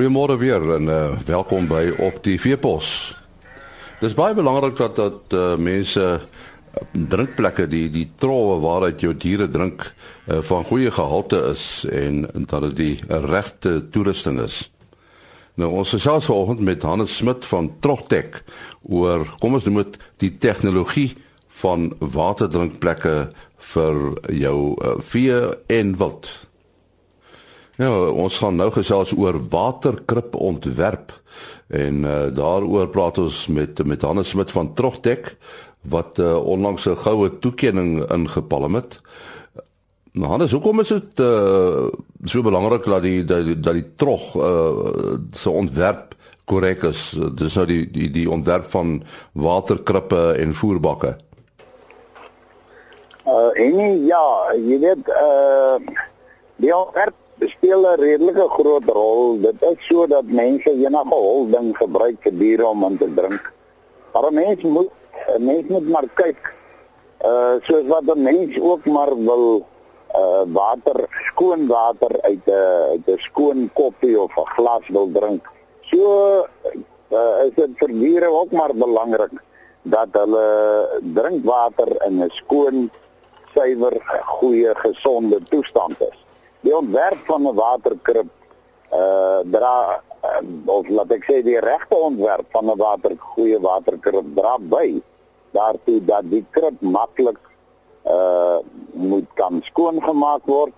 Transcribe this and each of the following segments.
Goeiemôre weer en uh, welkom by op die Veepos. Dis baie belangrik dat dat uh, mense uh, drinkplekke die die troue waaruit jou diere drink uh, van goeie gehalte is en, en dat dit die regte toerusting is. Nou ons gesels vanoggend met Hannes Smit van Trogtek oor kom ons noem dit die tegnologie van waterdrinkplekke vir jou uh, vee en wild. Ja, ons gaan nou gesels oor waterkrip ontwerp en uh, daaroor praat ons met met Hannes Smit van Trogtek wat uh, onlangs 'n goue toekenning ingepalm het. Nou Hannes, hoekom is dit uh, so belangrik dat die dat die, dat die trog uh, se ontwerp korrek is? Dis nou die die die ontwerp van waterkrippe en voerbakke. Uh en ja, jy weet uh die ontwerp speel 'n redelike groot rol. Dit is sodat mense enige holding gebruik vir diere om in te drink. Maar 'n mens moet 'n mens moet maar kyk uh soos wat 'n mens ook maar wil uh water, skoon water uit 'n uit 'n skoon koppie of 'n glas wil drink. So uh is dit vir diere ook maar belangrik dat hulle drinkwater in 'n skoon, suiwer, goeie, gesonde toestand is die ontwerp van 'n waterkrib uh dra uh, of laat ek sê die regte ontwerp van 'n water goeie waterkrib dra by daartoe dat die krib maklik uh moet kan skoongemaak word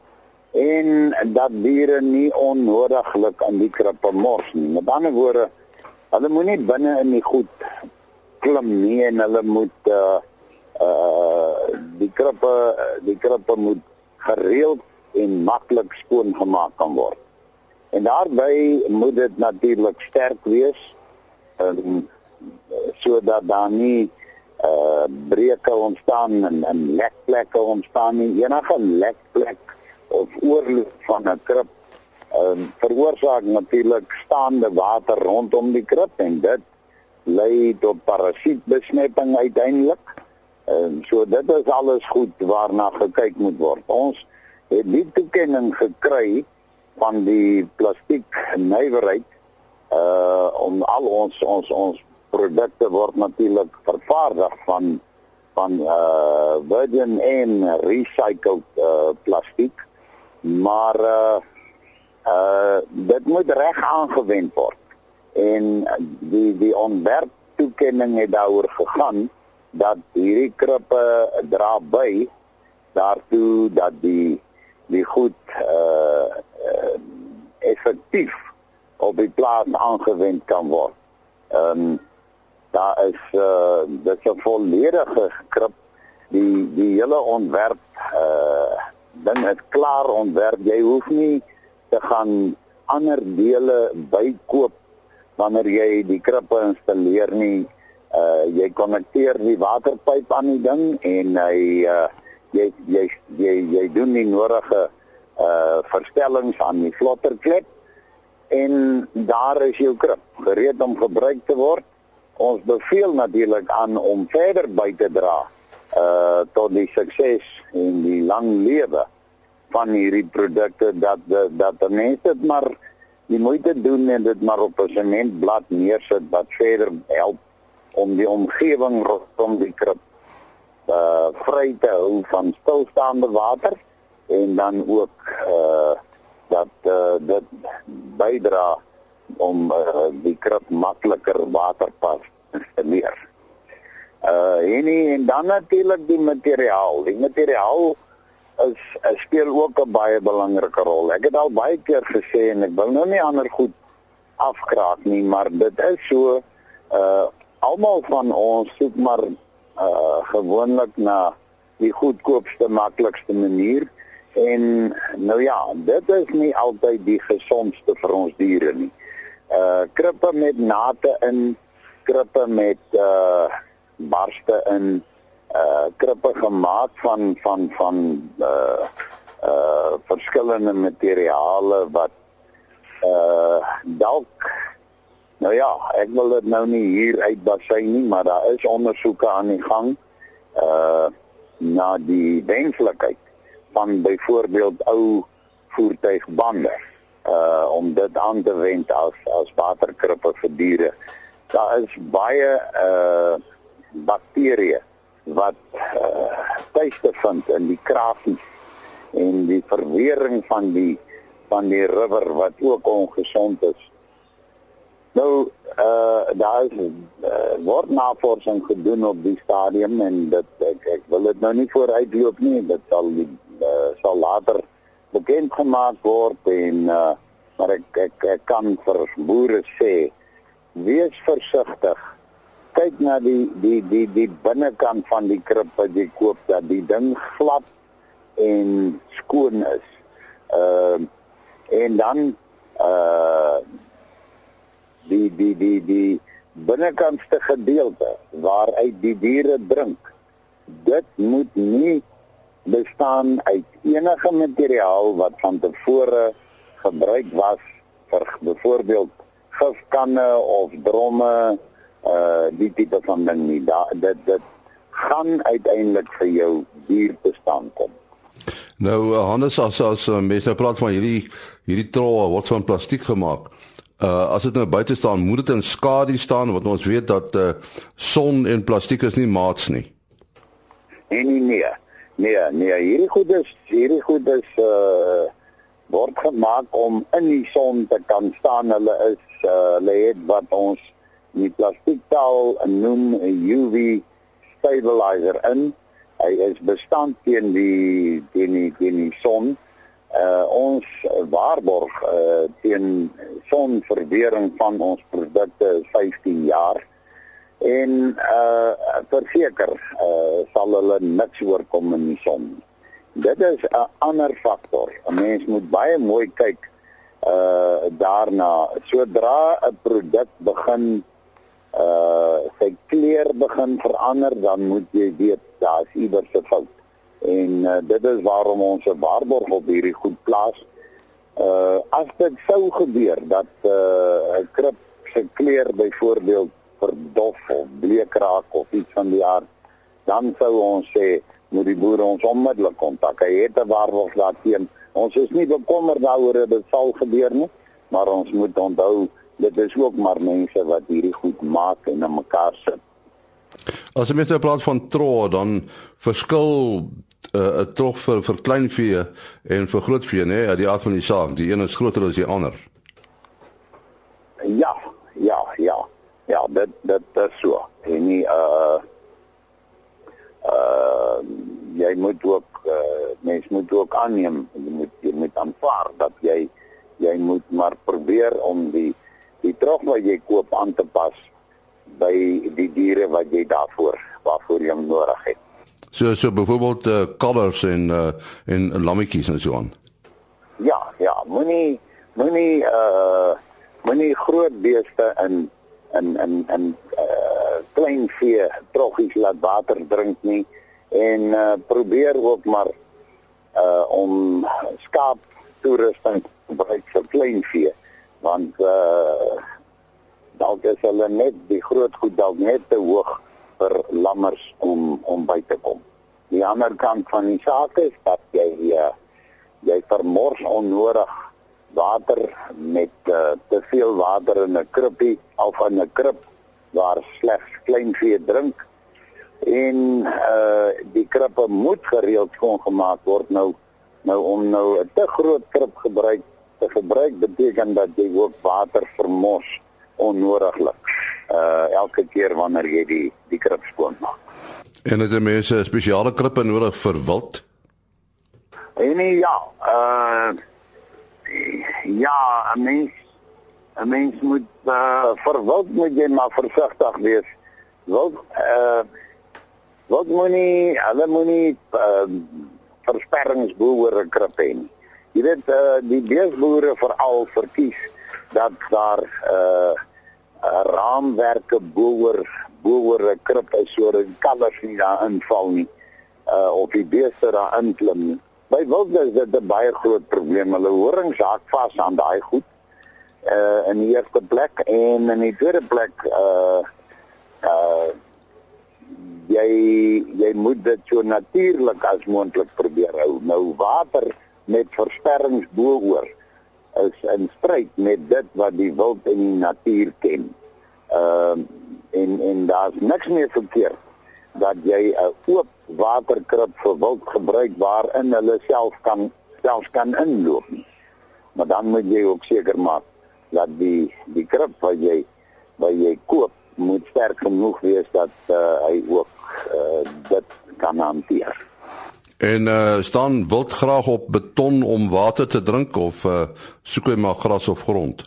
en dat diere nie onnodiglik aan die krib mors nie. Met ander woorde, hulle moenie binne in die goed klim nie en hulle moet uh uh die krippe die krippe moet gereeld en maklik skoongemaak kan word. En daarbey moet dit natuurlik sterk wees en sodat daar nie uh breuke ontstaan en en lekplekke ontstaan nie. Enige lekplek of oorloop van 'n krib um, veroorsaak natuurlik staande water rondom die krib en dit lei tot parasietbesmetting uiteindelik. En so dit is alles goed waarna gekyk moet word. Ons het die toekenning gekry van die plastiek nywerheid uh om al ons ons ons produkte word natuurlik vervaardig van van uh virgin en recycled uh plastiek. Maar uh uh dit moet reg aangewend word. En die die ontwerp toekenning het daaroor gegaan dat hierdie krippe dra by daartoe dat die die goed uh, uh effektief op die plaas aangewend kan word. Ehm um, daar is uh dit is 'n volledige skrip die die hele ontwerp uh ding is klaar ontwerp. Jy hoef nie te gaan ander dele bykoop wanneer jy die krippe installeer nie. Uh jy konnekteer die waterpyp aan die ding en hy uh jy jy jy jy doen die nodige uh verstellings aan die vlotterklep en daar is jou krip gereed om gebruik te word. Ons beveel natuurlik aan om verder by te dra uh tot die sukses en die lang lewe van hierdie produkte dat dat mense dit maar die moeite doen en dit maar op 'n sementblad neersit wat verder help om die omgewing rondom die krip uh vry te hou van stilstaande water en dan ook uh dat uh, dit bydra om uh, die krip makliker waterpas te leer. Uh en en dan natuurlik die materiaal. Die materiaal is, is speel ook 'n baie belangrike rol. Ek het al baie keer gesê en ek wil nou nie ander goed afkraak nie, maar dit is so uh almal van ons soek maar uh gewoonlik na die goedkoopste maklikste manier. En nou ja dit is nie altyd die gesondste vir ons diere nie. Uh krippe met nate in krippe met uh barste in uh krippe gemaak van van van uh uh verskillende materiale wat uh dalk Nou ja, ek wil dit nou nie hier uitbasy nie, maar daar is ondersoeke aan die gang uh na die wenslikheid van byvoorbeeld ou voertuigbande uh om dit aan te wend as as waterkrippe vir diere. Daar is baie uh bakterieë wat uh tuiste vind in die krafies en die verwering van die van die river wat ook ongesond is. Nou uh daar is uh, word navorsing gedoen op die stadium en dit ek, ek wil dit nou nie vooruitloop nie, dit sal die, uh, sal later bekend gemaak word en uh maar ek ek, ek kan vir boere sê wees versigtig. Kyk na die die die die binnekant van die krib wat jy koop dat die ding glad en skoon is. Ehm uh, en dan uh die die die die binnekantste gedeelte waaruit die diere drink dit moet nie bestaan uit enige materiaal wat van tevore gebruik was vir byvoorbeeld gifkanne of dromme uh die tipe van ding nie. Da, dit dit gaan uiteindelik vir jou dier bestaan kom. Nou Hannes as as mense praat van hierdie hierdie troue wat van plastiek gemaak Uh as dit nou buite staan, moet dit in skadu staan want ons weet dat uh son en plastiek is nie maats nie. Nee nee nee. Nee, nee, hierdie goed is hierdie goed is uh word gemaak om in die son te kan staan. Hulle is uh hulle het wat ons die plastiektaal noem 'n UV stabilizer in. Hy is bestand teen die teen die teen die son uh, ons waarborg uh, teen sonverwering van ons produkte 15 jaar en uh verseker uh sal hulle niks oorkom in die son. Dit is 'n ander faktor. 'n Mens moet baie mooi kyk uh daarna. Sodra 'n produk begin uh sy kleur begin verander, dan moet jy weet daar's iewers 'n fout en uh, dit is waarom ons 'n waarborg op hierdie goed plaas. Uh as dit sou gebeur dat uh 'n krip se kleur byvoorbeeld verdof of bleek raak of iets van die aard, dan sou ons sê moet die boere ons onmiddellik kontak. Hy het 'n waarborg daarteen. Ons is nie bekommerd daaroor dat dit sal gebeur nie, maar ons moet onthou dit is ook maar mense wat hierdie goed maak en aan mekaar sit. As jy met 'n plaas van tro dan verskil uh, 'n trog vir vir kleinvee en vir grootvee nê, nee, die aard van die saak, die een is groter as die ander. Ja, ja, ja. Ja, dit dit is so. En nie uh uh jy moet ook uh mens moet ook aanneem, jy moet jy moet aanvaar dat jy jy moet maar probeer om die die trog wat jy koop aan te pas by die diere wat jy daarvoor waarvoor jy hom nodig het. So so byvoorbeeld uh, kalvers en uh, en lammetjies en so aan. Ja, ja, moenie moenie uh moenie groot beeste in in in in uh klein vee troggies laat water drink nie en uh probeer ook maar uh om skaap toerusting gebruik vir klein vee want uh dalk is hulle net die groot goed dalk net te hoog vir lammers om om by te kom. Die ander kant van die saak is dat jy uh, jy vermors onnodig water met uh, te veel water in 'n krippie of in 'n krip waar slegs kleinvee drink. En uh die krippe moet gereeld skoongemaak word. Nou nou om nou 'n te groot krip gebruik te gebruik beteken dat jy ook water vermors onnodiglik uh elke keer wanneer jy die die krib skoon maak. En het jy mense spesiale krippe nodig vir wild? En nee, ja, uh ja, 'n mens 'n mens moet uh vir wild moet jy maar versigtig wees. Wild uh wat moenie, hulle moenie uh versperrings bo oor 'n krib hê nie. Jy weet uh die beesboere veral verkies dat daar uh uh, raamwerke boor boor 'n krip is sodat die kalvers nie daar inval nie uh of die beeste daar inklim nie. By wilde is dit 'n baie groot probleem. Hulle horings haak vas aan daai goed. Uh in die eerste plek en in die tweede plek uh uh jy jy moet dit so natuurlik as moontlik probeer hou. Nou water met versperrings bo oor is in stryd met dit wat die wild in die natuur ken. Ehm uh, en en daar's niks meer verkeerd dat jy 'n oop waterkrib vir wild gebruik waarin hulle self kan self kan inloop. Maar dan moet jy ook seker maak dat die die krib wat jy wat jy koop moet sterk genoeg wees dat uh, hy ook uh, dit kan hanteer. En uh staan wild graag op beton om water te drink of uh soek hy maar gras of grond?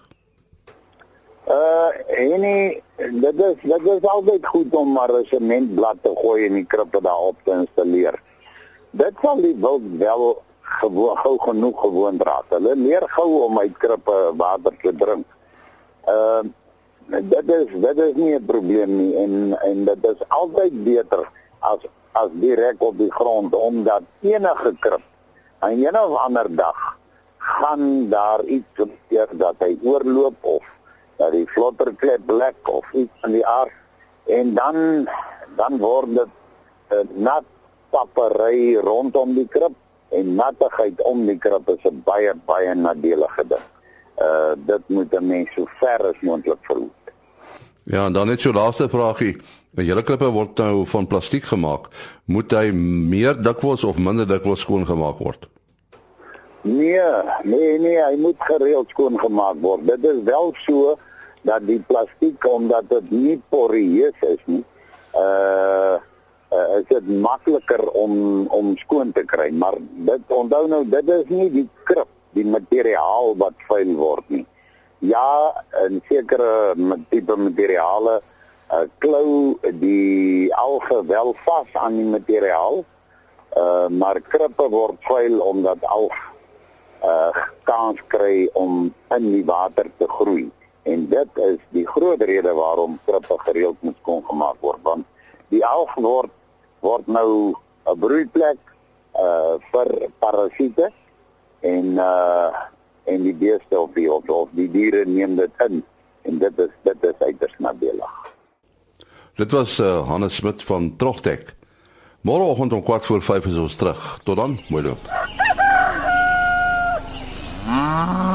Uh en nee, dit is dit is altyd goed om maar 'n sementblad te gooi in die krippe daarop te installeer. Dit sal die wild wel gewoon gou genoeg gewoond raak. Hulle leer gou om uit krippe water te drink. Uh dit is dit is nie 'n probleem nie en en dit is altyd beter as as direk op die grond omdat enige krip aan een of ander dag gaan daar iets gebeur dat hy oorloop of dat die vlotterklep lek of iets van die aard en dan dan word dit 'n nat papery rondom die krip en nattigheid om die krip is 'n baie baie nadelige ding. Uh dit moet 'n mens so ver as moontlik verhoed. Ja, en dan net so laaste vraagie. 'n Hele klippe word nou van plastiek gemaak. Moet hy meer dikwels of minder dikwels skoon gemaak word? Nee, nee, nee, hy moet gereeld skoon gemaak word. Dit is wel so dat die plastiek omdat dit nie poreus is nie, uh uh dit makliker om om skoon te kry, maar dit onthou nou dit is nie die krip, die materiaal wat vuil word nie. Ja, 'n sekere tipe materiale uh, klou die alge wel vas aan die materiaal. Uh maar krippe word vuil omdat alg uh kans kry om in die water te groei. En dit is die groot rede waarom krippe gereeld moet skoon gemaak word want die alg word word nou 'n broeiplek uh vir parasiete en uh en die beestelsel of die diere neem dit in en dit is dit is uiters nadelig. Dit was uh, Hannes Smit van Trogtek. Môreoggend om 4:45 is ons terug. Tot dan, mooi loop. Ah.